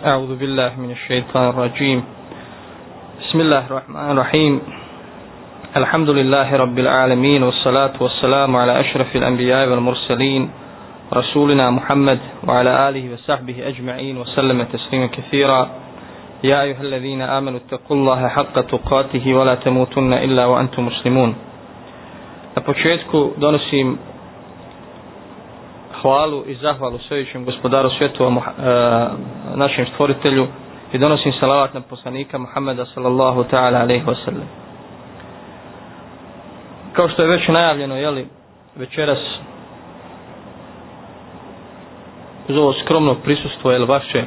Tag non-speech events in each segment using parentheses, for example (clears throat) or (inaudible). A'udhu Billahi Minash Shaitanir Rajeem Bismillahir Rahmanir Raheem Alhamdulillahi Rabbil Alameen Wasalatu wasalamu ala ashrafi anbijai wal mursaleen Rasulina Muhammad wa ala alihi wa sahbihi ajma'in wa salamu taslimu kathira Ya ayuhal ladhina amanu ittaqullaha haqqa tukatihi wa la tamutunna illa wa antu muslimun Apočetku donosim hvalu i zahvalu svevićem gospodaru svjetova e, našem stvoritelju i donosim salavat na poslanika Muhammeda sallallahu ta'ala alaihi wasallam. Kao što je već najavljeno, jeli, večeras uz ovo skromno prisustvo, jel vaše, e,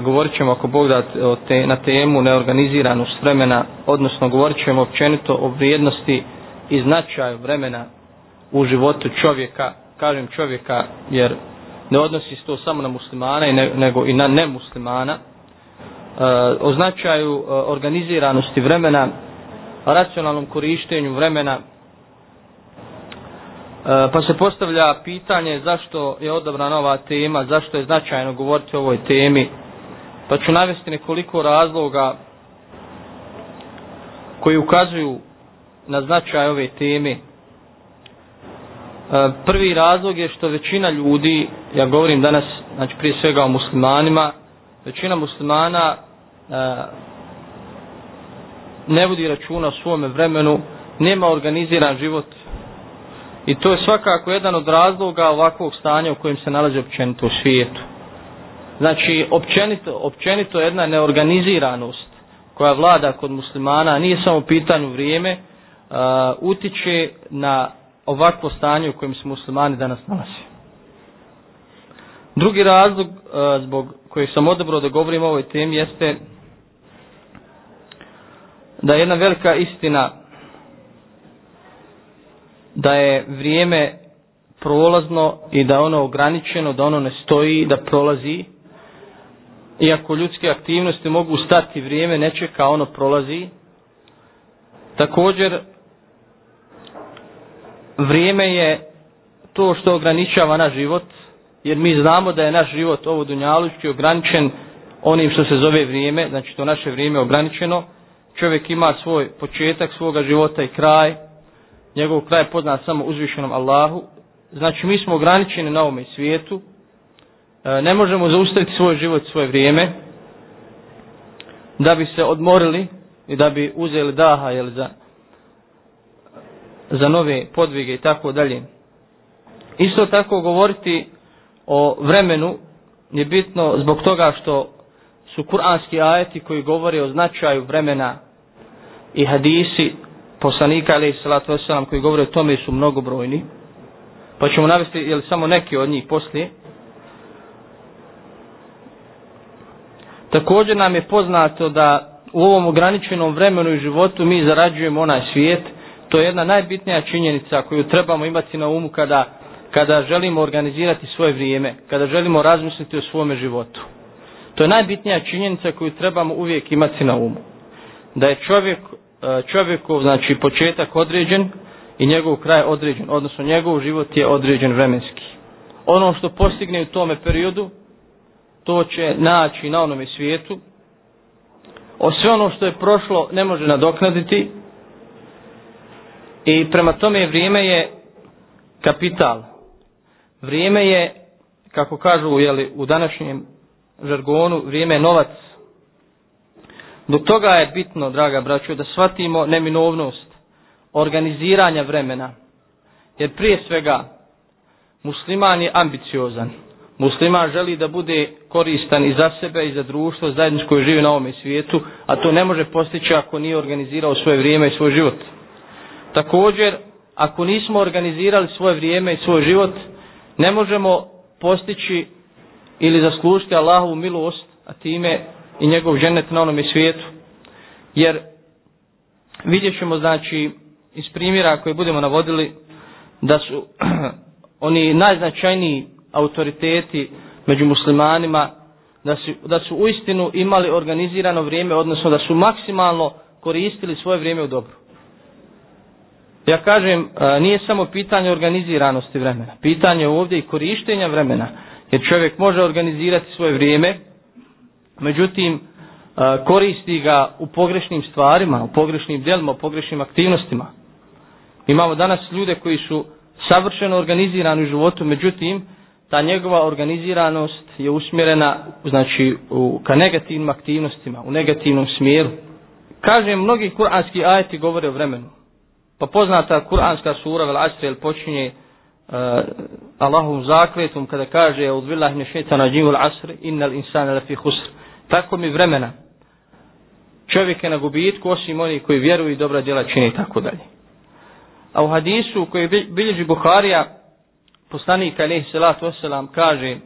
govorit ćemo ako Bog da te, na temu neorganiziranost vremena, odnosno govorit ćemo općenito o vrijednosti i značaju vremena u životu čovjeka kažem čovjeka jer ne odnosi se to samo na muslimana nego i na nemuslimana, e, o značaju e, organiziranosti vremena, racionalnom korištenju vremena, e, pa se postavlja pitanje zašto je odabrana ova tema, zašto je značajno govoriti o ovoj temi, pa ću navesti nekoliko razloga koji ukazuju na značaj ove teme E, prvi razlog je što većina ljudi, ja govorim danas znači prije svega o muslimanima, većina muslimana e, ne vodi računa o svome vremenu, nema organiziran život i to je svakako jedan od razloga ovakvog stanja u kojem se nalazi općenito u svijetu. Znači, općenito, općenito jedna neorganiziranost koja vlada kod muslimana, nije samo u pitanju vrijeme, e, utiče na ovakvo stanje u kojem se muslimani danas nalazi. Drugi razlog e, zbog kojeg sam odabrao da govorim o ovoj temi jeste da je jedna velika istina da je vrijeme prolazno i da je ono ograničeno, da ono ne stoji, da prolazi. Iako ljudske aktivnosti mogu stati vrijeme, ne ono prolazi. Također, Vrijeme je to što ograničava naš život, jer mi znamo da je naš život ovo dunjalučki ograničen onim što se zove vrijeme, znači to naše vrijeme je ograničeno. Čovjek ima svoj početak svoga života i kraj, njegov kraj poznat samo uzvišenom Allahu. Znači mi smo ograničeni na ovome svijetu, e, ne možemo zaustaviti svoj život, svoje vrijeme, da bi se odmorili i da bi uzeli daha jel, za za nove podvige i tako dalje. Isto tako govoriti o vremenu je bitno zbog toga što su kuranski ajeti koji govore o značaju vremena i hadisi poslanika ali salatu wasalam, koji govore o tome su mnogobrojni. Pa ćemo navesti jel, samo neki od njih poslije. Također nam je poznato da u ovom ograničenom vremenu i životu mi zarađujemo onaj svijet to je jedna najbitnija činjenica koju trebamo imati na umu kada, kada želimo organizirati svoje vrijeme, kada želimo razmisliti o svome životu. To je najbitnija činjenica koju trebamo uvijek imati na umu. Da je čovjek, e, čovjekov znači, početak određen i njegov kraj određen, odnosno njegov život je određen vremenski. Ono što postigne u tome periodu, to će naći na onome svijetu. O sve ono što je prošlo ne može nadoknaditi, i prema tome vrijeme je kapital. Vrijeme je, kako kažu jeli, u današnjem žargonu, vrijeme je novac. Do toga je bitno, draga braćo, da shvatimo neminovnost organiziranja vremena. Jer prije svega, musliman je ambiciozan. Musliman želi da bude koristan i za sebe i za društvo, zajedničko koje živi na ovom svijetu, a to ne može postići ako nije organizirao svoje vrijeme i svoj život. Također, ako nismo organizirali svoje vrijeme i svoj život, ne možemo postići ili zaslužiti Allahovu milost, a time i njegov ženet na onome svijetu. Jer vidjet ćemo znači iz primjera koje budemo navodili da su (clears throat) oni najznačajniji autoriteti među muslimanima da su, da su uistinu imali organizirano vrijeme, odnosno da su maksimalno koristili svoje vrijeme u dobro. Ja kažem, e, nije samo pitanje organiziranosti vremena. Pitanje ovdje i korištenja vremena. Jer čovjek može organizirati svoje vrijeme, međutim e, koristi ga u pogrešnim stvarima, u pogrešnim djelima, u pogrešnim aktivnostima. Imamo danas ljude koji su savršeno organizirani u životu, međutim ta njegova organiziranost je usmjerena znači, u, ka negativnim aktivnostima, u negativnom smjeru. Kažem, mnogi kuranski ajeti govore o vremenu. Pa poznata kuranska sura Vel počinje uh, Allahom zakletom kada kaže od billahi ne na asr innal insana lafi Tako mi vremena. Čovjek je na gubitku osim onih koji vjeruju i dobra djela čine i tako dalje. A u hadisu koji bilježi Buharija poslanik alejhi salatu selam kaže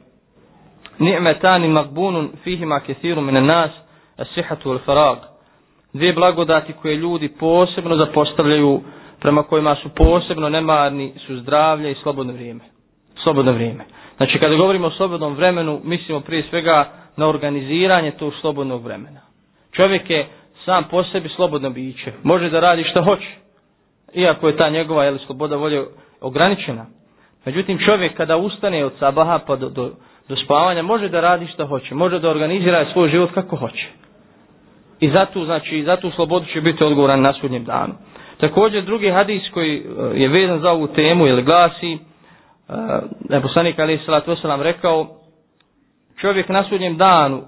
Ni'metani magbunun fihima na nas as-sihhatu al farag. Dvije blagodati koje ljudi posebno zapostavljaju prema kojima su posebno nemarni su zdravlje i slobodno vrijeme. Slobodno vrijeme. Znači kada govorimo o slobodnom vremenu, mislimo prije svega na organiziranje tog slobodnog vremena. Čovjek je sam po sebi slobodno biće. Može da radi što hoće. Iako je ta njegova jel, sloboda volje ograničena. Međutim, čovjek kada ustane od sabaha pa do, do, spavanja, može da radi što hoće. Može da organizira svoj život kako hoće. I zato, znači, za tu slobodu će biti odgovoran na sudnjem danu. Također drugi hadis koji e, je vezan za ovu temu ili glasi, e, da je poslanik Ali Salatu rekao, čovjek na sudnjem danu,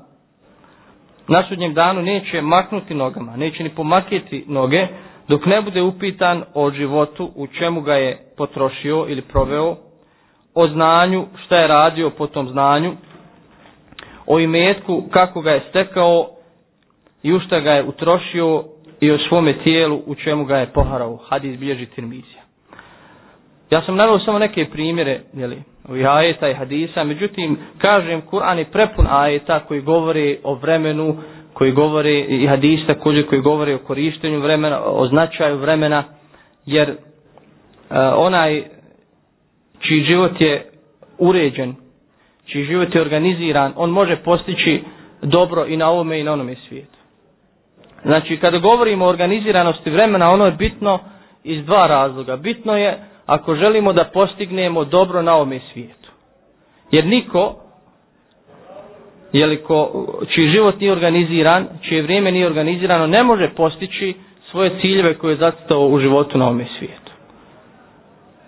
na danu neće maknuti nogama, neće ni pomakiti noge, dok ne bude upitan o životu u čemu ga je potrošio ili proveo, o znanju šta je radio po tom znanju, o imetku kako ga je stekao i u šta ga je utrošio i o svome tijelu u čemu ga je poharao. Hadis bilježi Tirmizija. Ja sam naveo samo neke primjere jeli, ovih ajeta i hadisa, međutim, kažem, Kur'an je prepun ajeta koji govori o vremenu, koji govori i hadista, koji govori o korištenju vremena, o značaju vremena, jer e, onaj čiji život je uređen, čiji život je organiziran, on može postići dobro i na ovome i na onome svijetu. Znači kada govorimo o organiziranosti vremena ono je bitno iz dva razloga. Bitno je ako želimo da postignemo dobro na ovome svijetu. Jer niko jeliko, čiji život nije organiziran, čije vrijeme nije organizirano, ne može postići svoje ciljeve koje je zacitao u životu na ovome svijetu.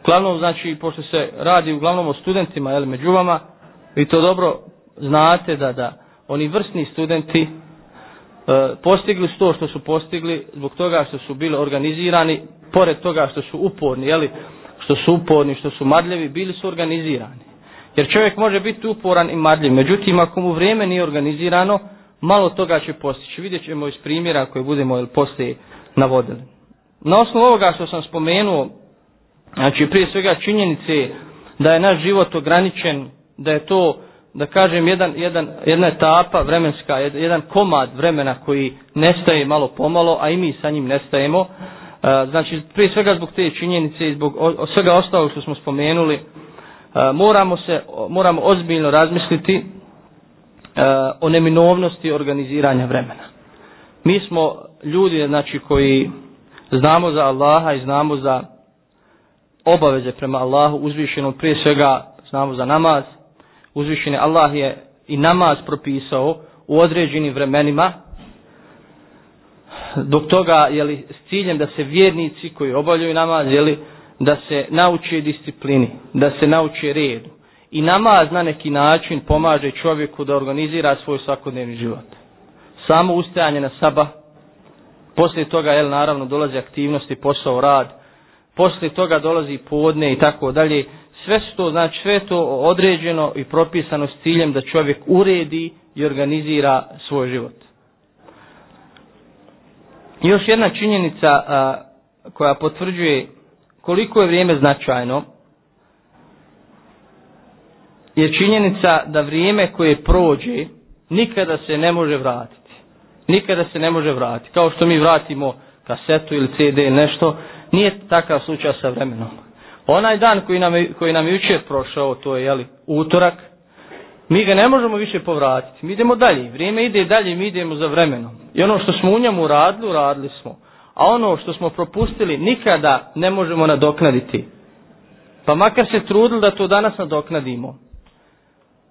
Uglavnom, znači, pošto se radi uglavnom o studentima, jel, među vama, vi to dobro znate da, da oni vrsni studenti E, postigli su to što su postigli zbog toga što su bili organizirani, pored toga što su uporni, jeli, što su uporni, što su madljevi bili su organizirani. Jer čovjek može biti uporan i madljiv, međutim ako mu vrijeme nije organizirano, malo toga će postići. Vidjet ćemo iz primjera koje budemo jel, poslije navodili. Na osnovu ovoga što sam spomenuo, znači prije svega činjenice da je naš život ograničen, da je to da kažem, jedan, jedan, jedna etapa vremenska, jedan komad vremena koji nestaje malo pomalo, a i mi sa njim nestajemo. E, znači, prije svega zbog te činjenice i zbog svega ostalog što smo spomenuli, e, moramo, se, moramo ozbiljno razmisliti e, o neminovnosti organiziranja vremena. Mi smo ljudi znači, koji znamo za Allaha i znamo za obaveze prema Allahu uzvišenom, prije svega znamo za namaz, Uzvišeni Allah je i namaz propisao u određenim vremenima, dok toga li s ciljem da se vjernici koji obavljaju namaz, li, da se nauče disciplini, da se nauče redu. I namaz na neki način pomaže čovjeku da organizira svoj svakodnevni život. Samo ustajanje na saba, poslije toga jel, naravno dolazi aktivnosti, posao, rad, poslije toga dolazi podne i tako dalje, sve su to, znači sve to određeno i propisano s ciljem da čovjek uredi i organizira svoj život. još jedna činjenica koja potvrđuje koliko je vrijeme značajno je činjenica da vrijeme koje prođe nikada se ne može vratiti. Nikada se ne može vratiti. Kao što mi vratimo kasetu ili CD ili nešto, nije takav slučaj sa vremenom. Onaj dan koji nam, koji nam je jučer prošao, to je jeli, utorak, mi ga ne možemo više povratiti. Mi idemo dalje, vrijeme ide dalje, mi idemo za vremenom. I ono što smo u njemu radili, radili smo. A ono što smo propustili nikada ne možemo nadoknaditi. Pa makar se trudili da to danas nadoknadimo.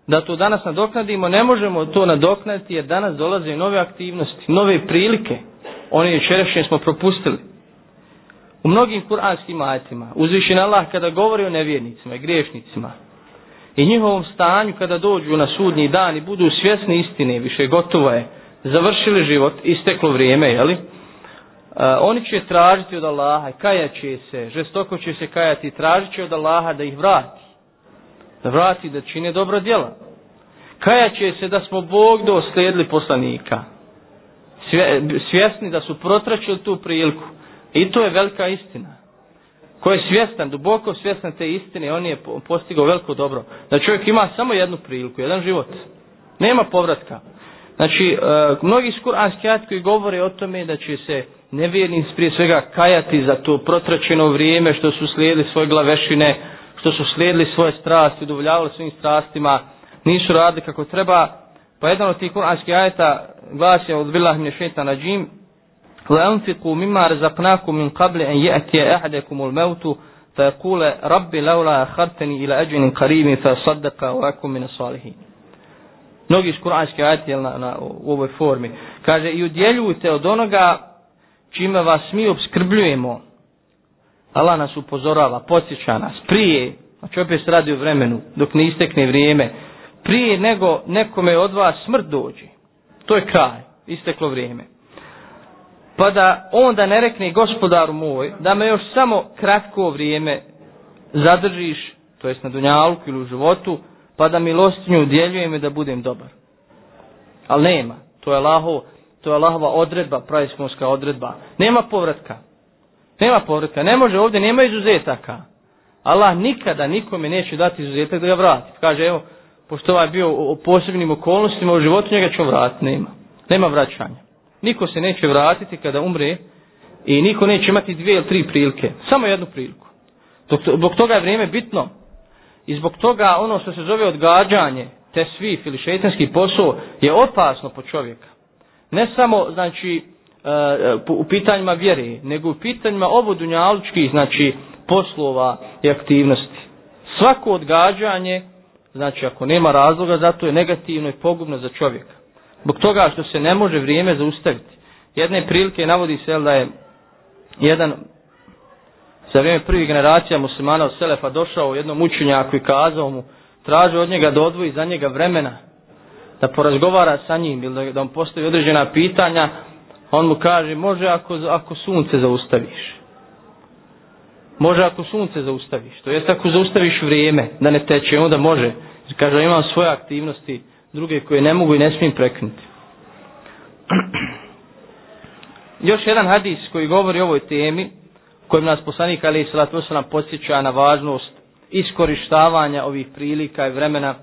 Da to danas nadoknadimo, ne možemo to nadoknaditi jer danas dolaze nove aktivnosti, nove prilike. One jučerašnje smo propustili. U mnogim kuranskim ajetima uzvišen Allah kada govori o nevjernicima i griješnicima i njihovom stanju kada dođu na sudnji dan i budu svjesni istine, više gotovo je, završili život, isteklo vrijeme, jeli? E, oni će tražiti od Allaha i kajat će se, žestoko će se kajati i tražit će od Allaha da ih vrati. Da vrati da čine dobro djela. Kajat će se da smo Bog doslijedili poslanika. Svjesni da su protračili tu priliku i to je velika istina. Ko je svjestan, duboko svjestan te istine, on je postigao veliko dobro. Da čovjek ima samo jednu priliku, jedan život. Nema povratka. Znači, e, mnogi kuranski ajat koji govore o tome da će se nevjernici prije svega kajati za to protračeno vrijeme što su slijedili svoje glavešine, što su slijedili svoje strasti, udovoljavali svojim strastima, nisu radili kako treba. Pa jedan od tih kuranskih ajeta glasi od Nešeta na džim, وأنفقوا مما رزقناكم من قبل أن يأتي أحدكم الموت فيقول ربي لولا أخرتني إلى أجل قريب فصدق وأكون من الصالحين Mnogi iz kuranske ajati na, na, u ovoj formi. Kaže, i udjeljujte od onoga čime vas mi obskrbljujemo. Allah nas upozorava, podsjeća nas, prije, znači opet se radi o vremenu, dok ne istekne vrijeme, prije nego nekome od vas smrt dođe. To je kraj, isteklo vrijeme pa da onda ne rekne gospodaru moj da me još samo kratko vrijeme zadržiš, to jest na dunjalku ili u životu, pa da milostinju udjeljujem i da budem dobar. Ali nema, to je Allahov, to je Allahova odredba, pravismoska odredba. Nema povratka. Nema povratka, ne može ovdje, nema izuzetaka. Allah nikada nikome neće dati izuzetak da ga vrati. Kaže, evo, pošto ovaj bio u posebnim okolnostima u životu, njega ću vratiti, nema. Nema vraćanja niko se neće vratiti kada umre i niko neće imati dvije ili tri prilike, samo jednu priliku. Zbog toga je vrijeme bitno i zbog toga ono što se zove odgađanje, te svih ili šetanski posao je opasno po čovjeka. Ne samo znači e, u pitanjima vjere, nego u pitanjima ovo znači poslova i aktivnosti. Svako odgađanje, znači ako nema razloga, zato je negativno i pogubno za čovjeka zbog toga što se ne može vrijeme zaustaviti. Jedne prilike navodi se da je jedan za vrijeme prvih generacija muslimana od Selefa došao u jednom učenjaku i kazao mu, traži od njega da odvoji za njega vremena, da porazgovara sa njim ili da mu postavi određena pitanja, on mu kaže može ako, ako sunce zaustaviš. Može ako sunce zaustaviš, to jest ako zaustaviš vrijeme da ne teče, onda može. Kaže imam svoje aktivnosti druge koje ne mogu i ne smijem prekinuti. (clears throat) Još jedan hadis koji govori o ovoj temi, kojim nas poslanik Ali Salatu nam podsjeća na važnost iskorištavanja ovih prilika i vremena,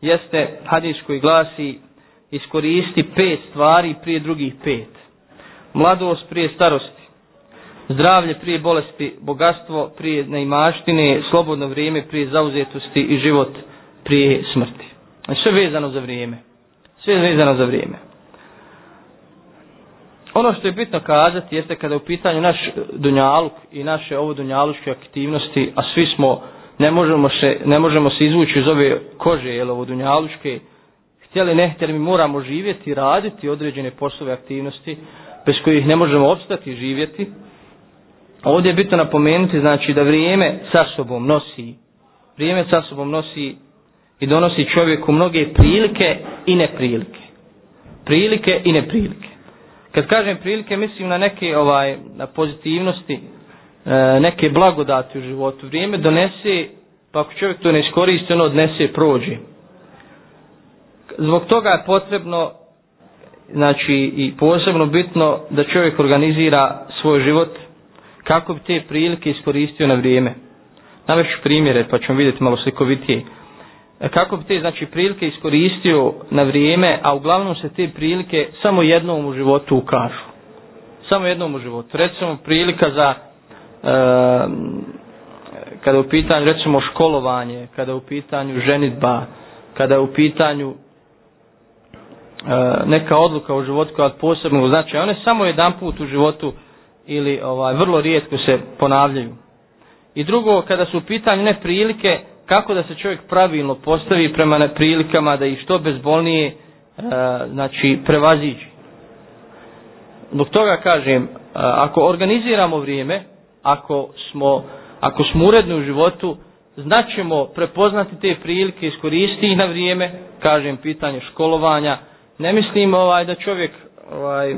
jeste hadis koji glasi iskoristi pet stvari prije drugih pet. Mladost prije starosti, zdravlje prije bolesti, bogatstvo prije neimaštine, slobodno vrijeme prije zauzetosti i život prije smrti. Sve vezano za vrijeme. Sve vezano za vrijeme. Ono što je bitno kazati jeste kada je u pitanju naš dunjaluk i naše ovo dunjalučke aktivnosti, a svi smo, ne možemo se, ne možemo se izvući iz ove kože, jel ovo dunjalučke, htjeli ne htjeli mi moramo živjeti, raditi određene poslove aktivnosti bez kojih ne možemo opstati živjeti. Ovdje je bitno napomenuti znači da vrijeme sa sobom nosi, vrijeme sa sobom nosi i donosi čovjeku mnoge prilike i neprilike. Prilike i neprilike. Kad kažem prilike mislim na neke ovaj na pozitivnosti, e, neke blagodati u životu. Vrijeme donese, pa ako čovjek to ne iskoristi, ono odnese i prođe. Zbog toga je potrebno znači i posebno bitno da čovjek organizira svoj život kako bi te prilike iskoristio na vrijeme. Navešću primjere pa ćemo vidjeti malo slikovitije. E, kako bi te znači prilike iskoristio na vrijeme, a uglavnom se te prilike samo jednom u životu ukažu. Samo jednom u životu. Recimo prilika za kada je u pitanju recimo školovanje, kada je u pitanju ženitba, kada je u pitanju neka odluka u životu koja je posebnog značaja, one samo jedan put u životu ili ovaj vrlo rijetko se ponavljaju. I drugo, kada su u pitanju neprilike prilike kako da se čovjek pravilno postavi prema prilikama da ih što bezbolnije e, znači prevaziđi. Zbog toga kažem, e, ako organiziramo vrijeme, ako smo, ako smo uredni u životu, znaćemo prepoznati te prilike, iskoristiti ih na vrijeme, kažem pitanje školovanja, ne mislim ovaj, da čovjek ovaj,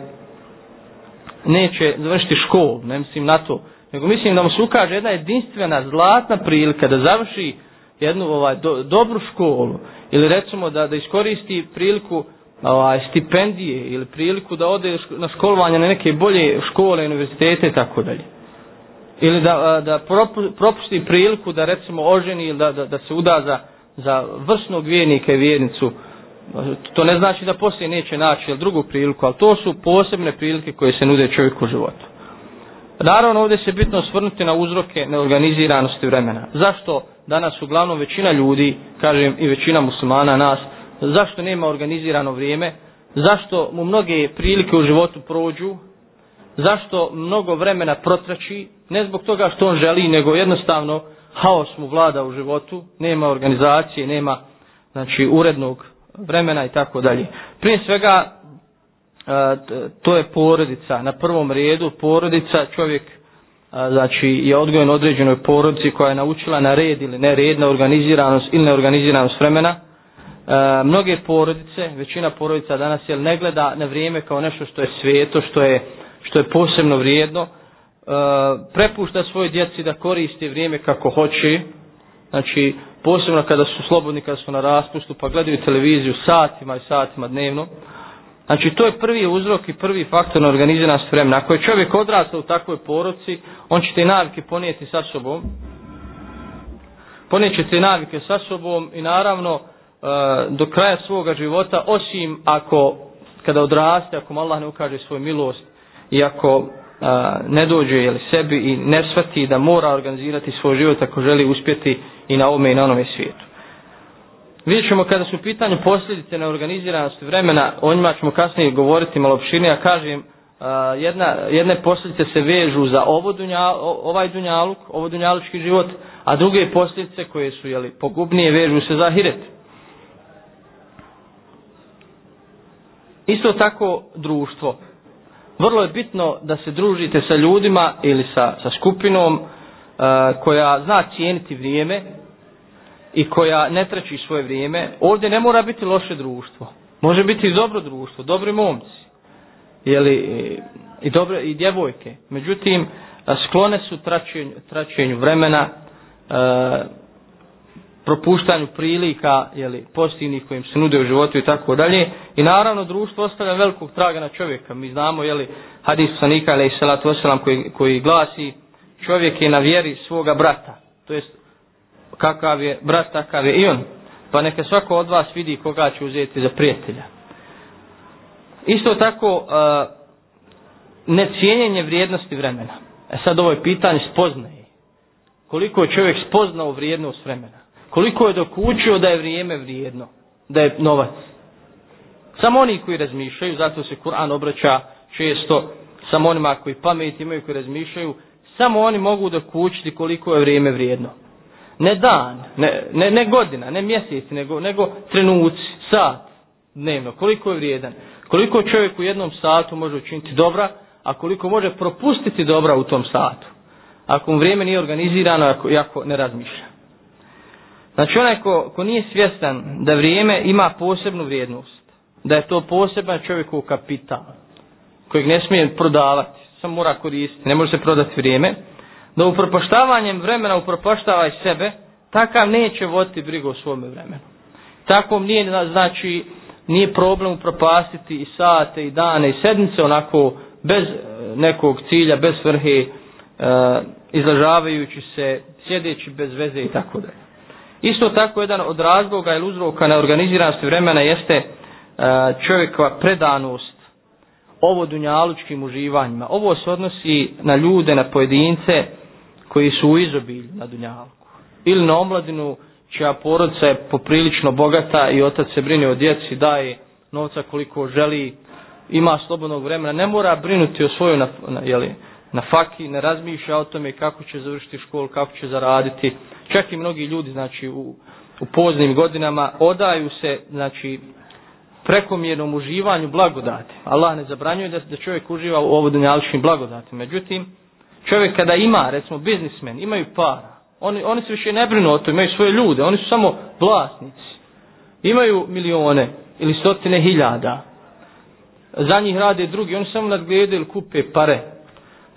neće završiti školu, ne mislim na to, nego mislim da mu se ukaže jedna jedinstvena zlatna prilika da završi jednu ovaj, dobru školu ili recimo da, da iskoristi priliku ovaj, stipendije ili priliku da ode na školovanje na neke bolje škole, univerzitete i tako dalje. Ili da, da propusti priliku da recimo oženi ili da, da, se uda za, za vrsnog vjernika i vjernicu. To ne znači da poslije neće naći ili drugu priliku, ali to su posebne prilike koje se nude čovjeku u životu. Naravno ovdje se bitno osvrnuti na uzroke neorganiziranosti vremena. Zašto danas uglavnom većina ljudi, kažem i većina muslimana nas, zašto nema organizirano vrijeme, zašto mu mnoge prilike u životu prođu, zašto mnogo vremena protrači, ne zbog toga što on želi, nego jednostavno haos mu vlada u životu, nema organizacije, nema znači urednog vremena i tako dalje. Prije svega to je porodica, na prvom redu porodica, čovjek znači je odgojen određenoj porodici koja je naučila na red ili ne red na organiziranost ili neorganiziranost vremena. E, mnoge porodice, većina porodica danas jel ne gleda na vrijeme kao nešto što je sveto, što je, što je posebno vrijedno. E, prepušta svoje djeci da koristi vrijeme kako hoće, znači posebno kada su slobodni, kada su na raspustu, pa gledaju televiziju satima i satima dnevno. Znači to je prvi uzrok i prvi faktor na organiziranost vremena. Ako je čovjek odrastao u takvoj poroci, on će te navike ponijeti sa sobom. Ponijet će te navike sa sobom i naravno e, do kraja svoga života, osim ako kada odraste, ako Allah ne ukaže svoju milost i ako e, ne dođe sebi i ne shvati da mora organizirati svoj život ako želi uspjeti i na ovome i na onome svijetu. Vidjet ćemo kada su u pitanju posljedice neorganiziranosti vremena, o njima ćemo kasnije govoriti malo opširnije, kažem, jedna, jedne posljedice se vežu za ovo ovaj dunjaluk, ovo dunjalučki život, a druge posljedice koje su jeli, pogubnije vežu se za hiret. Isto tako društvo. Vrlo je bitno da se družite sa ljudima ili sa, sa skupinom koja zna cijeniti vrijeme, i koja ne treći svoje vrijeme, ovdje ne mora biti loše društvo. Može biti i dobro društvo, dobri momci e, i, dobre, i djevojke. Međutim, sklone su traćenju, vremena, e, propuštanju prilika jeli, pozitivnih kojim se nude u životu i tako dalje. I naravno društvo ostavlja velikog traga na čovjeka. Mi znamo jeli, hadis sanika i salatu osalam koji, koji glasi čovjek je na vjeri svoga brata. To jest kakav je brat, takav je i on. Pa neka svako od vas vidi koga će uzeti za prijatelja. Isto tako, e, necijenjenje vrijednosti vremena. E sad ovo je pitanje spoznaje. Koliko je čovjek spoznao vrijednost vremena? Koliko je dokučio da je vrijeme vrijedno? Da je novac? Samo oni koji razmišljaju, zato se Kur'an obraća često samo onima koji pamet imaju, koji razmišljaju, samo oni mogu dokučiti koliko je vrijeme vrijedno. Ne dan, ne, ne, ne godina, ne mjesec, nego, nego trenuci, sat dnevno. Koliko je vrijedan? Koliko čovjek u jednom satu može učiniti dobra, a koliko može propustiti dobra u tom satu? Ako mu vrijeme nije organizirano, ako, ako ne razmišlja. Znači onaj ko, ko nije svjestan da vrijeme ima posebnu vrijednost, da je to poseban čovjekov kapital, kojeg ne smije prodavati, samo mora koristiti, ne može se prodati vrijeme, da upropaštavanjem vremena upropaštava i sebe, takav neće voditi brigu o svome vremenu. Takvom nije, znači, nije problem upropastiti i sate i dane i sedmice onako bez e, nekog cilja, bez svrhe, e, izlažavajući se, sjedeći bez veze i tako dalje. Isto tako jedan od razloga ili uzroka neorganiziranosti vremena jeste e, čovjekova predanost ovo dunjalučkim uživanjima. Ovo se odnosi na ljude, na pojedince koji su u izobilju na Dunjalku. Ili na omladinu čija porod je poprilično bogata i otac se brine o djeci, daje novca koliko želi, ima slobodnog vremena, ne mora brinuti o svojoj na, na faki, ne razmišlja o tome kako će završiti školu, kako će zaraditi. Čak i mnogi ljudi znači, u, u poznim godinama odaju se znači, prekomjernom uživanju blagodati. Allah ne zabranjuje da, da čovjek uživa u ovodnjališnjim blagodati. Međutim, Čovjek kada ima, recimo biznismen, imaju para, oni, oni se više ne brinu o to, imaju svoje ljude, oni su samo vlasnici. Imaju milione ili stotine hiljada. Za njih rade drugi, oni samo nadgledaju ili kupe pare.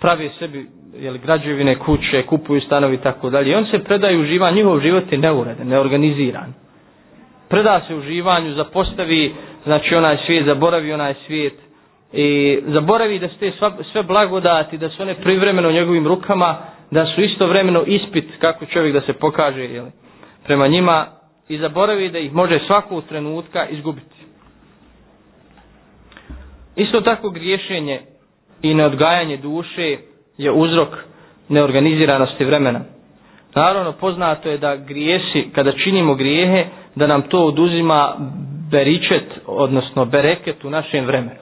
Prave sebi jel, građevine, kuće, kupuju stanovi i tako dalje. I on se predaju uživanju, njihov život je neuredan, neorganiziran. Preda se uživanju, zapostavi, znači onaj svijet, zaboravi onaj svijet i zaboravi da ste te sve blagodati, da su one privremeno u njegovim rukama, da su istovremeno ispit kako čovjek da se pokaže prema njima i zaboravi da ih može svakog trenutka izgubiti. Isto tako griješenje i neodgajanje duše je uzrok neorganiziranosti vremena. Naravno poznato je da grijesi, kada činimo grijehe, da nam to oduzima beričet, odnosno bereket u našem vremenu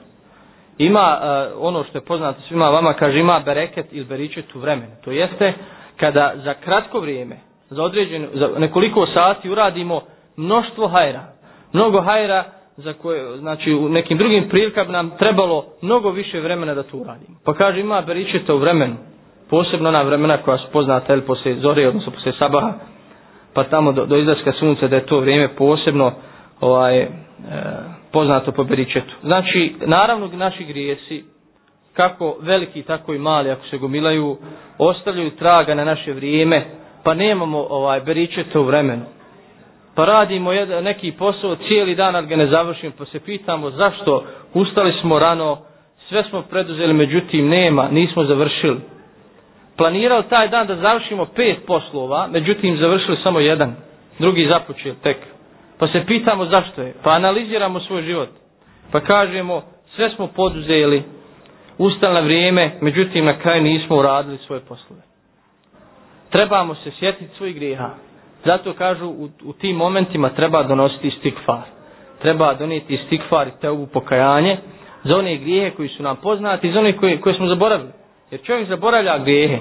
ima e, ono što je poznato svima vama, kaže ima bereket ili beričet u vremenu. To jeste kada za kratko vrijeme, za određeno, za nekoliko sati uradimo mnoštvo hajra. Mnogo hajra za koje, znači u nekim drugim prilikama nam trebalo mnogo više vremena da to uradimo. Pa kaže ima beričeta u vremenu, posebno na vremena koja su poznata ili poslije zore, odnosno poslije sabaha, pa tamo do, do izlaska sunca da je to vrijeme posebno ovaj, e, poznato po beričetu. Znači, naravno naši grijesi, kako veliki, tako i mali, ako se gomilaju, ostavljaju traga na naše vrijeme, pa nemamo ovaj beričeta u vremenu. Pa radimo neki posao cijeli dan, ali ga ne završimo, pa se pitamo zašto ustali smo rano, sve smo preduzeli, međutim nema, nismo završili. Planirao taj dan da završimo pet poslova, međutim završili samo jedan, drugi započeo tek. Pa se pitamo zašto je. Pa analiziramo svoj život. Pa kažemo sve smo poduzeli, ustalno na vrijeme, međutim na kraju nismo uradili svoje poslove. Trebamo se sjetiti svojih grijeha. Zato kažu u, u tim momentima treba donositi stikfar. Treba donijeti stikfar i teubu pokajanje za one grijehe koji su nam poznati i za one koje, koje smo zaboravili. Jer čovjek zaboravlja grijehe.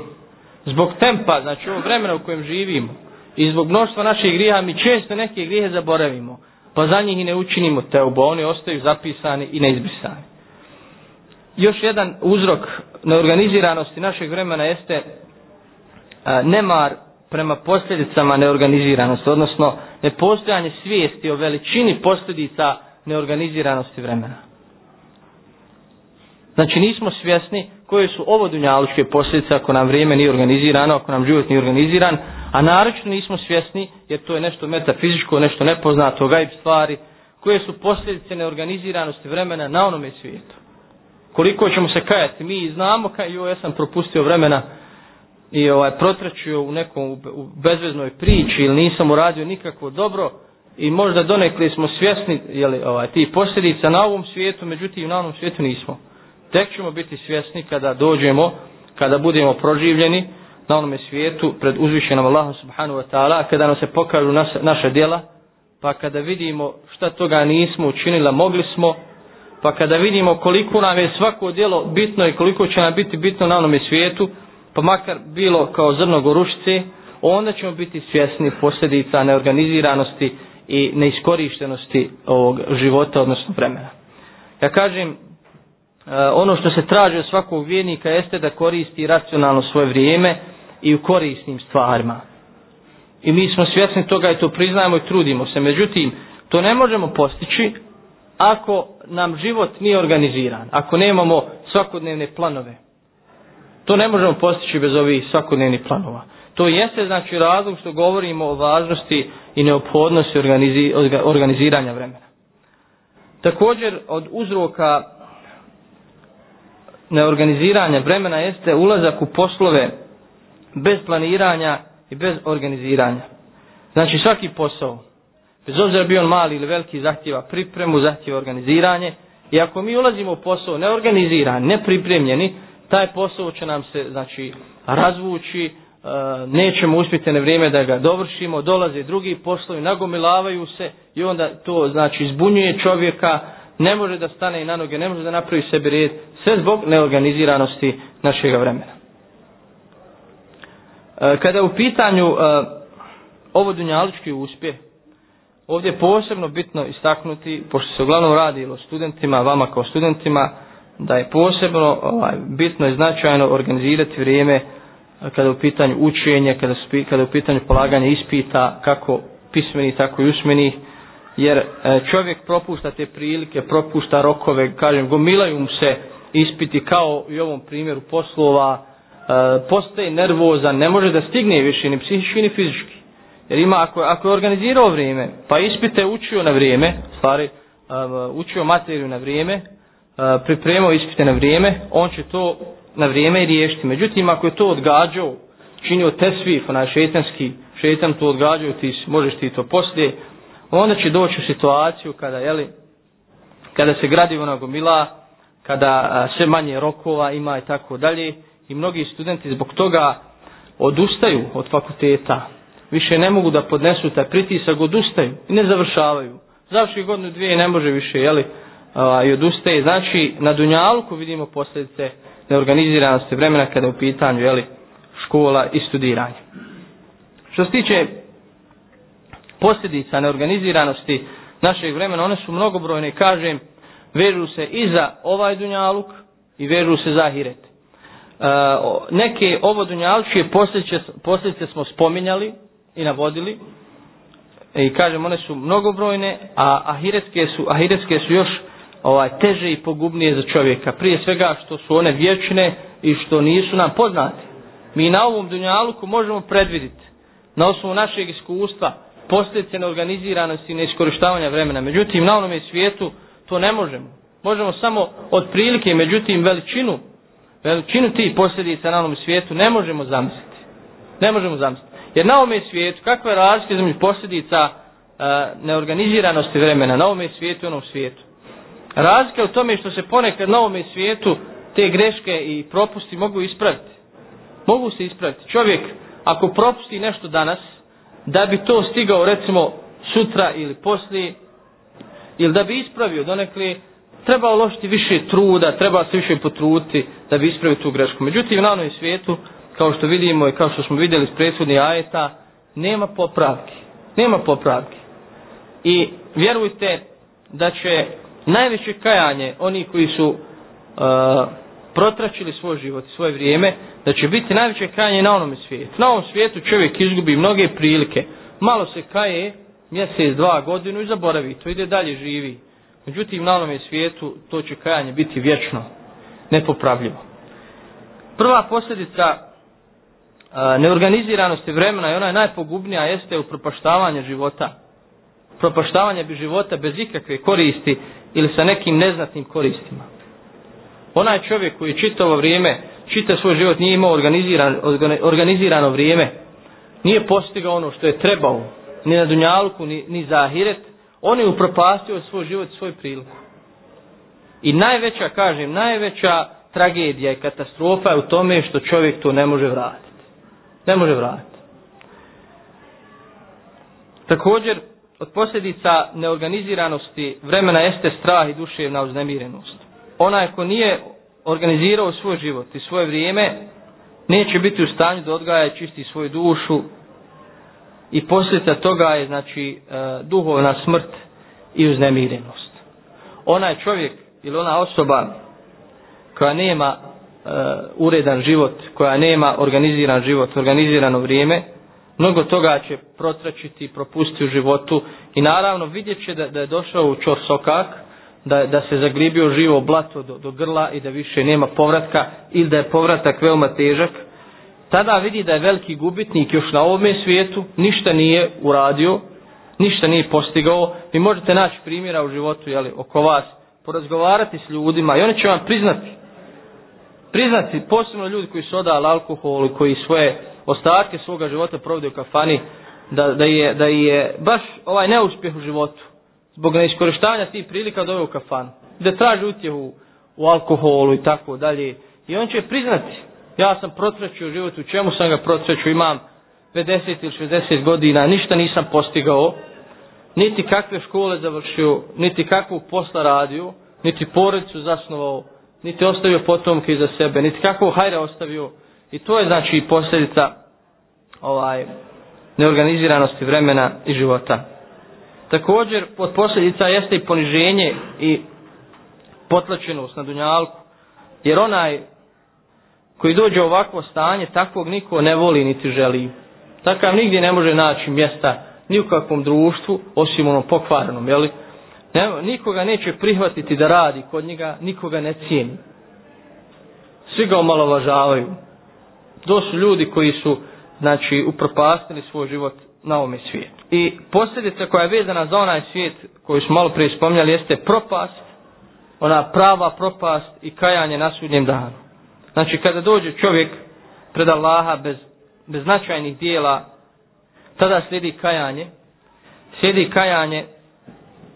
Zbog tempa, znači ovo vremena u kojem živimo, i zbog mnoštva naših grija mi često neke grije zaboravimo, pa za njih i ne učinimo oba, oni ostaju zapisani i neizbrisani. Još jedan uzrok neorganiziranosti našeg vremena jeste e, nemar prema posljedicama neorganiziranosti, odnosno nepostojanje svijesti o veličini posljedica neorganiziranosti vremena. Znači nismo svjesni koje su ovo dunjalučke posljedice ako nam vrijeme nije organizirano, ako nam život nije organiziran, a naročno nismo svjesni, jer to je nešto metafizičko, nešto nepoznato, gajb stvari, koje su posljedice neorganiziranosti vremena na onome svijetu. Koliko ćemo se kajati, mi znamo kaj joj, ja sam propustio vremena i ovaj, u nekom bezveznoj priči ili nisam uradio nikakvo dobro i možda donekli smo svjesni jeli, ovaj, ti posljedica na ovom svijetu, međutim na onom svijetu nismo. Tek ćemo biti svjesni kada dođemo, kada budemo proživljeni, na onome svijetu pred uzvišenom Allahom subhanu wa ta'ala, kada nam se pokažu naša djela, pa kada vidimo šta toga nismo učinila, mogli smo, pa kada vidimo koliko nam je svako djelo bitno i koliko će nam biti bitno na onome svijetu, pa makar bilo kao zrno gorušice, onda ćemo biti svjesni posljedica neorganiziranosti i neiskorištenosti ovog života, odnosno vremena. Ja kažem, E, ono što se traži od svakog vjernika jeste da koristi racionalno svoje vrijeme i u korisnim stvarima. I mi smo svjesni toga i to priznajemo i trudimo se. Međutim, to ne možemo postići ako nam život nije organiziran, ako nemamo svakodnevne planove. To ne možemo postići bez ovih svakodnevnih planova. To jeste znači razlog što govorimo o važnosti i neophodnosti organiziranja vremena. Također od uzroka neorganiziranja vremena jeste ulazak u poslove bez planiranja i bez organiziranja. Znači svaki posao, bez obzira bio on mali ili veliki, zahtjeva pripremu, zahtjeva organiziranje. I ako mi ulazimo u posao neorganizirani, nepripremljeni, taj posao će nam se znači, razvući, e, nećemo uspjeti na vrijeme da ga dovršimo, dolaze drugi poslovi, nagomilavaju se i onda to znači zbunjuje čovjeka, ne može da stane i na noge, ne može da napravi sebi red, sve zbog neorganiziranosti našega vremena. E, kada je u pitanju e, ovo dunjalički uspjeh, ovdje je posebno bitno istaknuti, pošto se uglavnom radi o studentima, vama kao studentima, da je posebno ovaj, bitno i značajno organizirati vrijeme e, kada je u pitanju učenje, kada, je u pitanju polaganje ispita, kako pismeni, tako i usmeni jer e, čovjek propušta te prilike, propušta rokove, kažem, gomilaju mu se ispiti kao i u ovom primjeru poslova, e, postaje nervozan, ne može da stigne više ni psihički ni fizički. Jer ima, ako, ako je organizirao vrijeme, pa ispite učio na vrijeme, stvari, e, učio materiju na vrijeme, pripremao ispite na vrijeme, on će to na vrijeme i riješiti. Međutim, ako je to odgađao, činio svi, onaj šetanski, šetan to odgađao, ti možeš ti to poslije, onda će doći u situaciju kada, li, kada se gradivo gomila, kada sve manje rokova ima i tako dalje i mnogi studenti zbog toga odustaju od fakulteta, više ne mogu da podnesu taj pritisak, odustaju i ne završavaju. Završi godinu dvije ne može više, jeli, i odustaje. Znači, na Dunjalku vidimo posljedice neorganiziranosti vremena kada je u pitanju, jeli, škola i studiranje. Što se tiče posljedica neorganiziranosti našeg vremena, one su mnogobrojne i kažem, vežu se i za ovaj dunjaluk i vežu se za hiret. E, neke ovo dunjalučije posljedice, posljedice smo spominjali i navodili e, i kažem one su mnogobrojne, a ahiretske su, ahiretske su još ovaj, teže i pogubnije za čovjeka. Prije svega što su one vječne i što nisu nam poznate. Mi na ovom dunjaluku možemo predviditi, na osnovu našeg iskustva posljedice neorganiziranosti i neiskorištavanja vremena. Međutim, na onome svijetu to ne možemo. Možemo samo otprilike, međutim, veličinu, veličinu tih posljedica na onome svijetu ne možemo zamisliti. Ne možemo zamisliti. Jer na ovome svijetu, kakva je razlika između posljedica e, neorganiziranosti vremena na ovome svijetu i onom svijetu. Razlika je u tome što se ponekad na ovome svijetu te greške i propusti mogu ispraviti. Mogu se ispraviti. Čovjek ako propusti nešto danas, da bi to stigao recimo sutra ili poslije ili da bi ispravio donekli treba uložiti više truda, treba se više potruti da bi ispravio tu grešku. Međutim, na onom svijetu, kao što vidimo i kao što smo vidjeli iz prethodnih ajeta, nema popravki. Nema popravki. I vjerujte da će najveće kajanje oni koji su uh, protračili svoj život i svoje vrijeme, da će biti najveće kajanje na onome svijetu. Na ovom svijetu čovjek izgubi mnoge prilike. Malo se kaje, mjesec, dva godinu i zaboravi to, ide dalje živi. Međutim, na onome svijetu to će kajanje biti vječno, nepopravljivo. Prva posljedica neorganiziranosti vremena i ona je najpogubnija jeste upropaštavanje života. Propaštavanje bi života bez ikakve koristi ili sa nekim neznatnim koristima. Onaj čovjek koji čitavo vrijeme, čita svoj život nije imao organiziran, organizirano vrijeme, nije postigao ono što je trebao, ni na Dunjalku, ni, ni za Ahiret, on je upropastio svoj život, svoj priliku. I najveća, kažem, najveća tragedija i katastrofa je u tome što čovjek to ne može vratiti. Ne može vratiti. Također, od posljedica neorganiziranosti vremena jeste strah i duševna uznemirenost onaj ko nije organizirao svoj život i svoje vrijeme, neće biti u stanju da odgaja i čisti svoju dušu i posljedica toga je znači e, duhovna smrt i uznemirenost. Onaj čovjek ili ona osoba koja nema e, uredan život, koja nema organiziran život, organizirano vrijeme, mnogo toga će protračiti propustiti u životu i naravno vidjet će da, da je došao u čorsokak da, da se zagribio živo blato do, do grla i da više nema povratka ili da je povratak veoma težak, tada vidi da je veliki gubitnik još na ovome svijetu, ništa nije uradio, ništa nije postigao. Vi možete naći primjera u životu jeli, oko vas, porazgovarati s ljudima i oni će vam priznati. Priznati, posebno ljudi koji su odali alkohol, koji svoje ostatke svoga života provode u kafani, da, da, je, da je baš ovaj neuspjeh u životu, zbog neiskorištavanja tih prilika doveo u kafan, da traži utjehu u alkoholu i tako dalje. I on će priznati, ja sam protračio život, u čemu sam ga protračio, imam 50 ili 60 godina, ništa nisam postigao, niti kakve škole završio, niti kakvu posla radio, niti porodicu zasnovao, niti ostavio potomke iza sebe, niti kakvu hajra ostavio. I to je znači posljedica ovaj, neorganiziranosti vremena i života. Također, od posljedica jeste i poniženje i potlačenost na dunjalku. Jer onaj koji dođe u ovakvo stanje, takvog niko ne voli niti želi. Takav nigdje ne može naći mjesta ni u kakvom društvu, osim onom pokvarenom, jeli? nikoga neće prihvatiti da radi kod njega, nikoga ne cijeni. Svi ga omalovažavaju. To su ljudi koji su, znači, upropastili svoj život na ovome svijetu. I posljedica koja je vezana za onaj svijet koji smo malo prije spominjali jeste propast, ona prava propast i kajanje na sudnjem danu. Znači kada dođe čovjek pred Allaha bez, značajnih dijela, tada slijedi kajanje, slijedi kajanje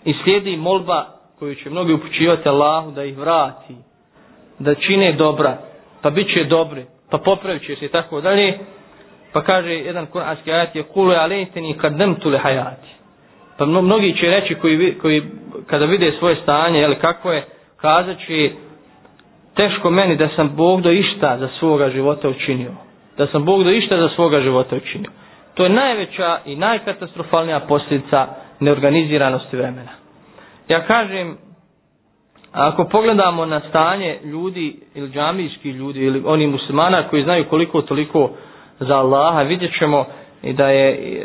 i slijedi molba koju će mnogi upućivati Allahu da ih vrati, da čine dobra, pa bit će dobri, pa popravit će se i tako dalje, pa kaže jedan kuranski ajat je kulu alejteni kadamtu li hayati. Pa mnogi će reći koji, koji kada vide svoje stanje, jel kako je, kazaći teško meni da sam Bog do išta za svoga života učinio. Da sam Bog do išta za svoga života učinio. To je najveća i najkatastrofalnija posljedica neorganiziranosti vremena. Ja kažem, ako pogledamo na stanje ljudi ili džamijskih ljudi ili oni muslimana koji znaju koliko toliko za Allaha, vidjet ćemo i da je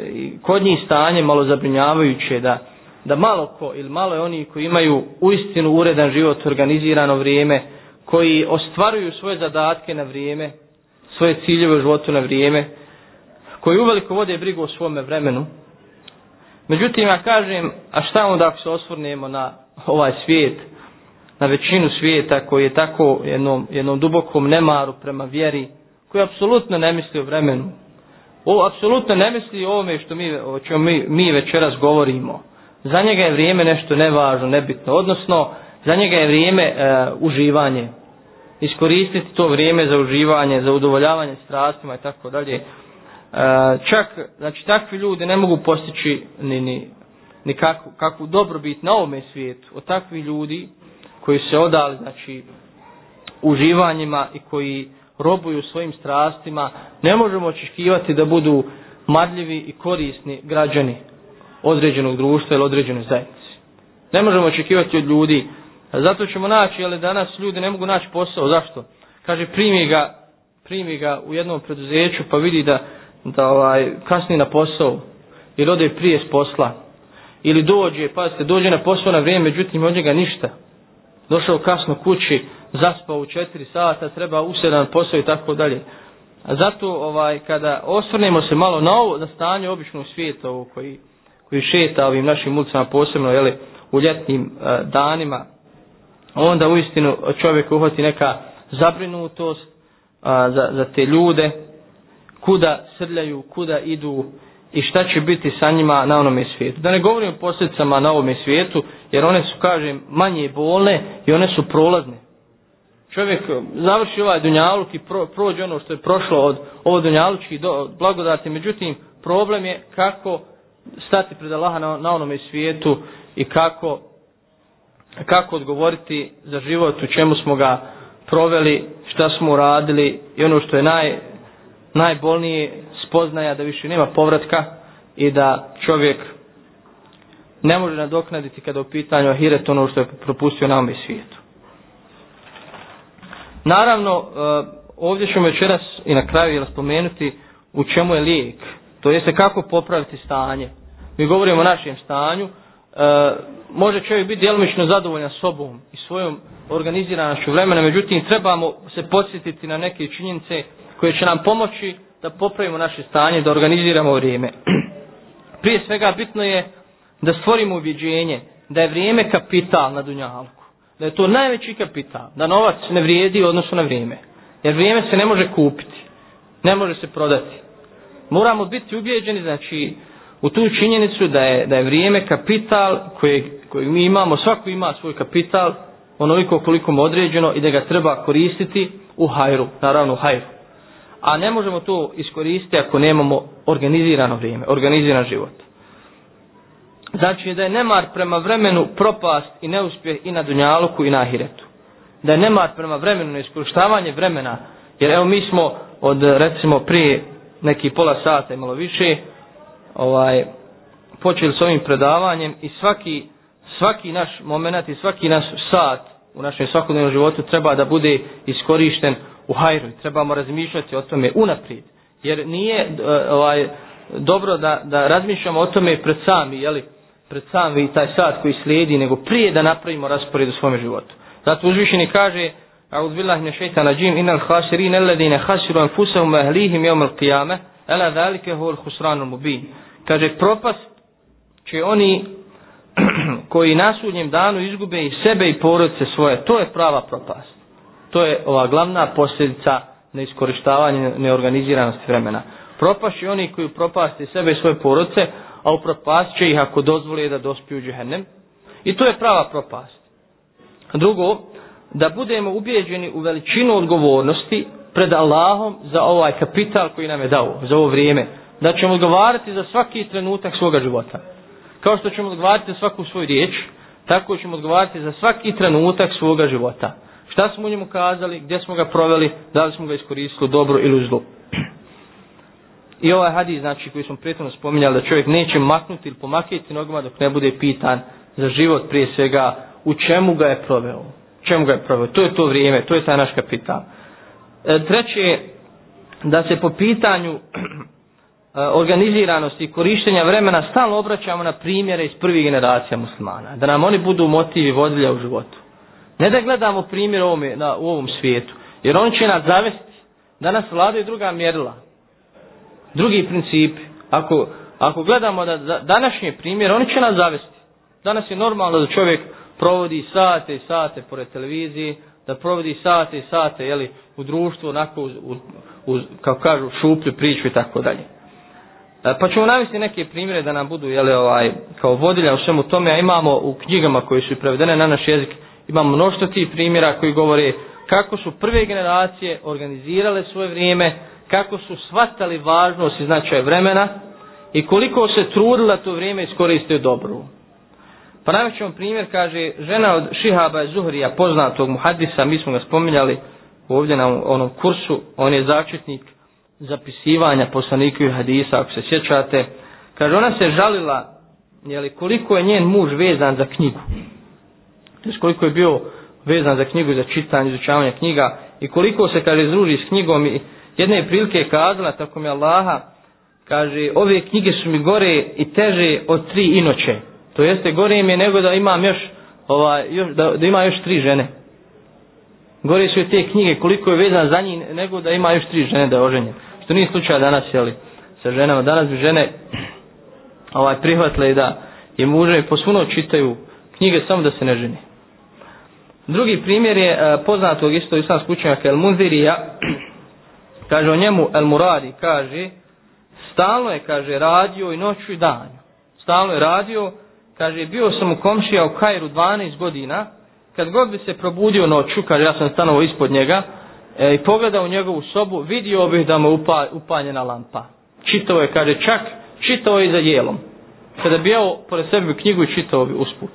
kod njih stanje malo zabrinjavajuće, da, da malo ko ili malo je oni koji imaju uistinu uredan život, organizirano vrijeme, koji ostvaruju svoje zadatke na vrijeme, svoje ciljeve u životu na vrijeme, koji uveliko vode brigu o svome vremenu. Međutim, ja kažem, a šta onda ako se osvrnemo na ovaj svijet, na većinu svijeta koji je tako jednom, jednom dubokom nemaru prema vjeri, koji apsolutno ne misli o vremenu. O, apsolutno ne misli o ovome što mi, o čemu mi, mi večeras govorimo. Za njega je vrijeme nešto nevažno, nebitno. Odnosno, za njega je vrijeme e, uživanje. Iskoristiti to vrijeme za uživanje, za udovoljavanje strastima i tako dalje. E, čak, znači, takvi ljudi ne mogu postići ni, ni, kakvu, kakvu dobrobit na ovome svijetu. Od takvih ljudi koji se odali, znači, uživanjima i koji robuju svojim strastima, ne možemo očekivati da budu marljivi i korisni građani određenog društva ili određenoj zajednice. Ne možemo očekivati od ljudi. Zato ćemo naći, ali danas ljudi ne mogu naći posao. Zašto? Kaže, primi ga, primi ga u jednom preduzeću pa vidi da, da ovaj, kasni na posao ili ode prije s posla. Ili dođe, pazite, dođe na posao na vrijeme, međutim od njega ništa došao kasno kući, zaspao u četiri sata, treba u posao i tako dalje. A zato ovaj, kada osvrnemo se malo na ovo, na stanje običnog svijeta koji, koji šeta ovim našim ulicama posebno jeli, u ljetnim e, danima, onda uistinu čovjek uhvati neka zabrinutost za, za te ljude, kuda srljaju, kuda idu, i šta će biti sa njima na onome svijetu. Da ne govorim o posljedicama na ovome svijetu, jer one su, kažem, manje bolne i one su prolazne. Čovjek eh, završi ovaj dunjaluk i prođe ono što je prošlo od ovo dunjalučki do, blagodati, međutim, problem je kako stati pred Allaha na, na onome svijetu i kako, kako odgovoriti za život u čemu smo ga proveli, šta smo uradili i ono što je naj, najbolnije spoznaja da više nema povratka i da čovjek ne može nadoknaditi kada je u pitanju ahiret ono što je propustio na i svijetu. Naravno, e, ovdje ćemo večeras i na kraju spomenuti u čemu je lijek, to jeste kako popraviti stanje. Mi govorimo o našem stanju, e, može čovjek biti djelomično zadovoljan sobom i svojom organiziranošću vremena, međutim trebamo se podsjetiti na neke činjenice koje će nam pomoći da popravimo naše stanje, da organiziramo vrijeme. (clears throat) Prije svega bitno je da stvorimo uvjeđenje da je vrijeme kapital na Dunjalku. Da je to najveći kapital, da novac ne vrijedi odnosno na vrijeme. Jer vrijeme se ne može kupiti, ne može se prodati. Moramo biti ubjeđeni znači, u tu činjenicu da je, da je vrijeme kapital kojeg, kojeg mi imamo, svako ima svoj kapital onoliko koliko mu određeno i da ga treba koristiti u hajru, naravno u hajru a ne možemo to iskoristiti ako nemamo organizirano vrijeme, organiziran život. Znači da je nemar prema vremenu propast i neuspjeh i na Dunjaluku i na Ahiretu. Da je nemar prema vremenu neiskorištavanje vremena, jer evo mi smo od recimo prije neki pola sata i malo više ovaj, počeli s ovim predavanjem i svaki, svaki naš moment i svaki naš sat u našem svakodnevnom životu treba da bude iskorišten u hajru. Trebamo razmišljati o tome unaprijed. Jer nije e, ovaj, dobro da, da razmišljamo o tome pred sami, li pred sami taj sat koji slijedi, nego prije da napravimo raspored u svome životu. Zato uzvišeni kaže, أعوذ بالله من الشيطان الرجيم إن الخاسرين الذين خسروا أنفسهم وأهليهم يوم القيامة ألا ذلك هو الخسران kaže propast će oni (clears throat) koji na danu izgube i sebe i porodice svoje to je prava propast to je ova glavna posljedica neiskorištavanja neorganiziranosti vremena. Propašće oni koji propaste sebe i svoje porodce, a upropast će ih ako dozvole da dospiju džehennem. I to je prava propast. Drugo, da budemo ubjeđeni u veličinu odgovornosti pred Allahom za ovaj kapital koji nam je dao, za ovo vrijeme. Da ćemo odgovarati za svaki trenutak svoga života. Kao što ćemo odgovarati za svaku svoju riječ, tako ćemo odgovarati za svaki trenutak svoga života. Šta smo u njemu kazali, gdje smo ga proveli, da li smo ga iskoristili dobro ili zlo. I ovaj hadis, znači, koji smo prethodno spominjali, da čovjek neće maknuti ili pomaknuti nogama dok ne bude pitan za život, prije svega, u čemu ga je proveo. Čemu ga je proveo? To je to vrijeme, to je taj naš kapital. E, treće, da se po pitanju (clears throat) e, organiziranosti i korištenja vremena stalno obraćamo na primjere iz prvih generacija muslimana. Da nam oni budu motivi vodilja u životu. Ne da gledamo primjer na, u ovom svijetu, jer on će nas zavesti. Danas vladaju druga mjerila, drugi principi. Ako, ako gledamo da, da, današnji primjer, oni će nas zavesti. Danas je normalno da čovjek provodi sate i sate pored televizije, da provodi sate i sate jeli, u društvu, onako uz, uz, uz kako kažu, šuplju priču i tako dalje. E, pa ćemo navesti neke primjere da nam budu jeli, ovaj, kao vodilja u svemu tome, a imamo u knjigama koje su prevedene na naš jezik ima mnošta tih primjera koji govore kako su prve generacije organizirale svoje vrijeme, kako su shvatali važnost i značaj vremena i koliko se trudila to vrijeme iskoriste dobro. dobru. Pa ćemo primjer kaže žena od Šihaba Zuhrija, poznatog muhadisa, mi smo ga spominjali ovdje na onom kursu, on je začetnik zapisivanja poslanika i hadisa, ako se sjećate. Kaže, ona se žalila jeli, koliko je njen muž vezan za knjigu. Tj. koliko je bio vezan za knjigu, za čitanje, izučavanje knjiga i koliko se, je združi s knjigom i jedne je prilike kazala, tako mi Allaha, kaže, ove knjige su mi gore i teže od tri inoće. To jeste, gore mi je nego da imam još, ovaj, još da, da ima još tri žene. Gore su te knjige, koliko je vezan za njih, nego da ima još tri žene da je Što nije slučaj danas, jeli, sa ženama. Danas bi žene ovaj, prihvatile da je muže posuno čitaju knjige samo da se ne ženi. Drugi primjer je e, poznatog isto islamskog učenjaka El Munzirija, (clears throat) kaže o njemu El Muradi, kaže, stalno je, kaže, radio i noću i danju. Stalno je radio, kaže, bio sam u komšija u Kajru 12 godina, kad god bi se probudio noću, kaže, ja sam stanovao ispod njega, e, i pogledao u njegovu sobu, vidio bih da mu upa, upaljena lampa. Čitao je, kaže, čak, čitao je i za jelom. Kada bi jeo pored sebe knjigu i čitao bi usput.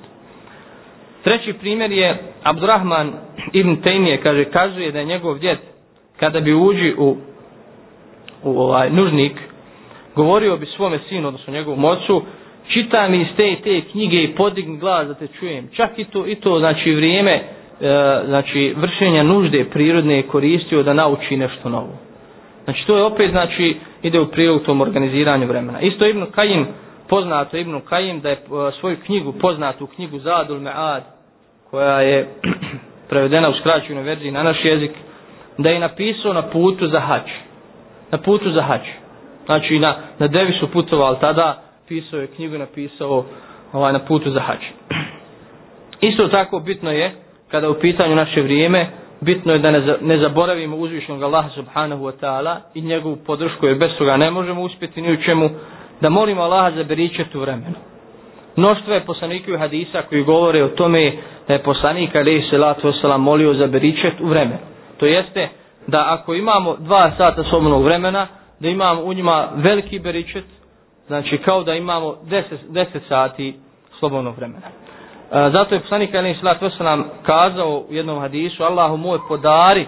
Treći primjer je Abdurrahman ibn Tejmije, kaže, kazuje da je njegov djet kada bi uđi u, u ovaj, nužnik, govorio bi svome sinu, odnosno njegovom ocu, čita mi iz te i te knjige i podigni glas da te čujem. Čak i to, i to znači vrijeme e, znači vršenja nužde prirodne je koristio da nauči nešto novo. Znači to je opet znači ide u prilog tom organiziranju vremena. Isto Ibn Kajim, poznato Ibn Kajim da je e, svoju knjigu, poznatu knjigu Zadul Me'ad, koja je (clears throat) prevedena u skraćenoj verziji na naš jezik, da je napisao na putu za hač. Na putu za hač. Znači na, na devi su putovali tada, pisao je knjigu, napisao ovaj, na putu za hač. (clears throat) Isto tako bitno je, kada je u pitanju naše vrijeme, bitno je da ne, zaboravimo uzvišnog Allaha subhanahu wa ta'ala i njegovu podršku, jer bez toga ne možemo uspjeti ni u čemu, da molimo Allaha za beričet u vremenu Mnoštvo je poslanika hadisa koji govore o tome da je poslanik alaih salatu wasalam molio za beričet u vremenu. To jeste da ako imamo dva sata slobodnog vremena, da imamo u njima veliki beričet, znači kao da imamo deset, deset sati slobodnog vremena. E, zato je poslanik alaih salatu wasalam kazao u jednom hadisu, Allahu moj podari,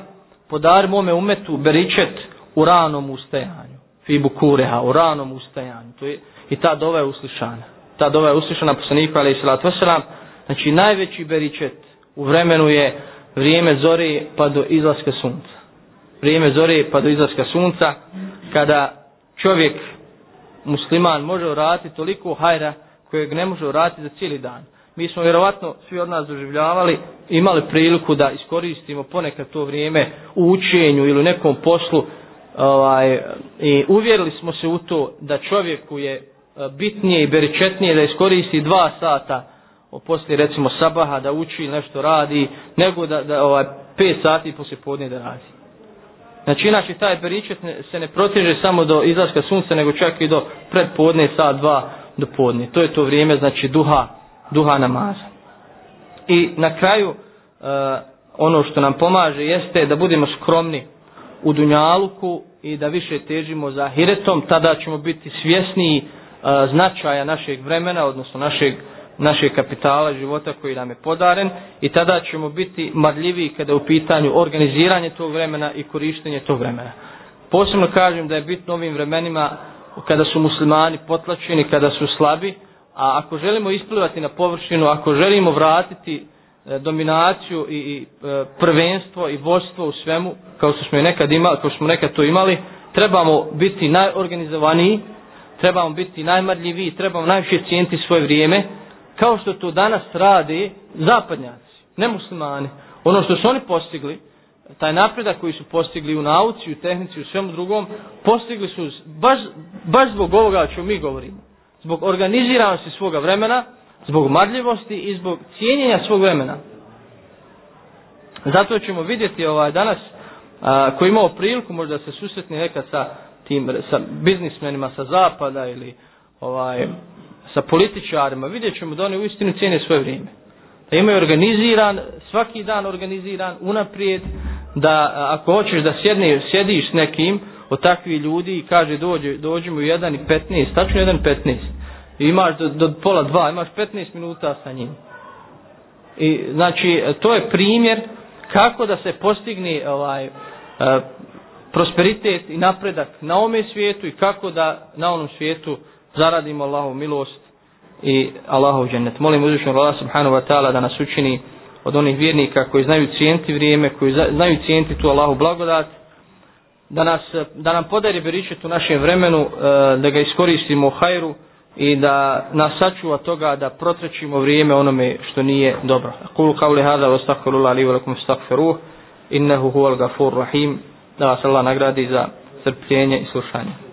podari mome umetu beričet u ranom ustajanju. Fibu kureha, u ranom ustajanju. To je, I ta dova je uslišana ta dova je uslišana poslanika ali i salatu Znači najveći beričet u vremenu je vrijeme zori pa do izlaska sunca. Vrijeme zori pa do izlaska sunca kada čovjek musliman može uraditi toliko hajra kojeg ne može uraditi za cijeli dan. Mi smo vjerovatno svi od nas doživljavali, imali priliku da iskoristimo ponekad to vrijeme u učenju ili u nekom poslu ovaj, i uvjerili smo se u to da čovjeku je E, bitnije i beričetnije da iskoristi dva sata poslije recimo sabaha da uči nešto radi nego da, da ovaj, pet sati poslijepodne da radi. Znači inače taj beričet se ne protiže samo do izlaska sunca nego čak i do predpodne sat dva do podne. To je to vrijeme znači duha, duha namaza. I na kraju e, ono što nam pomaže jeste da budemo skromni u dunjaluku i da više težimo za hiretom, tada ćemo biti svjesniji značaja našeg vremena, odnosno našeg, našeg kapitala života koji nam je podaren i tada ćemo biti marljiviji kada je u pitanju organiziranje tog vremena i korištenje tog vremena. Posebno kažem da je bitno ovim vremenima kada su muslimani potlačeni, kada su slabi, a ako želimo isplivati na površinu, ako želimo vratiti e, dominaciju i e, prvenstvo i vojstvo u svemu, kao što smo, nekad imali, kao što smo nekad to imali, trebamo biti najorganizovaniji, trebamo biti najmarljiviji, trebamo najviše cijeniti svoje vrijeme, kao što to danas radi zapadnjaci, ne muslimani. Ono što su oni postigli, taj napredak koji su postigli u nauci, u tehnici, u svemu drugom, postigli su baš, baš zbog ovoga o čemu mi govorimo. Zbog organiziranosti svoga vremena, zbog marljivosti i zbog cijenjenja svog vremena. Zato ćemo vidjeti ovaj, danas, a, koji imao priliku možda se susretni nekad sa tim sa biznismenima sa zapada ili ovaj, sa političarima, vidjet ćemo da oni uistinu cijene svoje vrijeme. Da imaju organiziran, svaki dan organiziran, unaprijed, da ako hoćeš da sjedne, sjediš s nekim od takvih ljudi i kaže dođe, dođemo u 1.15, tačno 1.15, i imaš do, do pola dva, imaš 15 minuta sa njim. I, znači, to je primjer kako da se postigne ovaj, prosperitet i napredak na ovome svijetu i kako da na onom svijetu zaradimo Allahu milost i Allahu džennet. Molim uzvišnog Allah subhanahu wa ta'ala da nas učini od onih vjernika koji znaju cijenti vrijeme, koji znaju cijeniti tu Allahu blagodat, da, nas, da nam podari beričet u našem vremenu, e, da ga iskoristimo u hajru i da nas sačuva toga da protrećimo vrijeme onome što nije dobro. Kulu kavli hada, wa li wa lakum innehu huval gafur rahim da vas Allah nagradi za strpljenje i slušanje.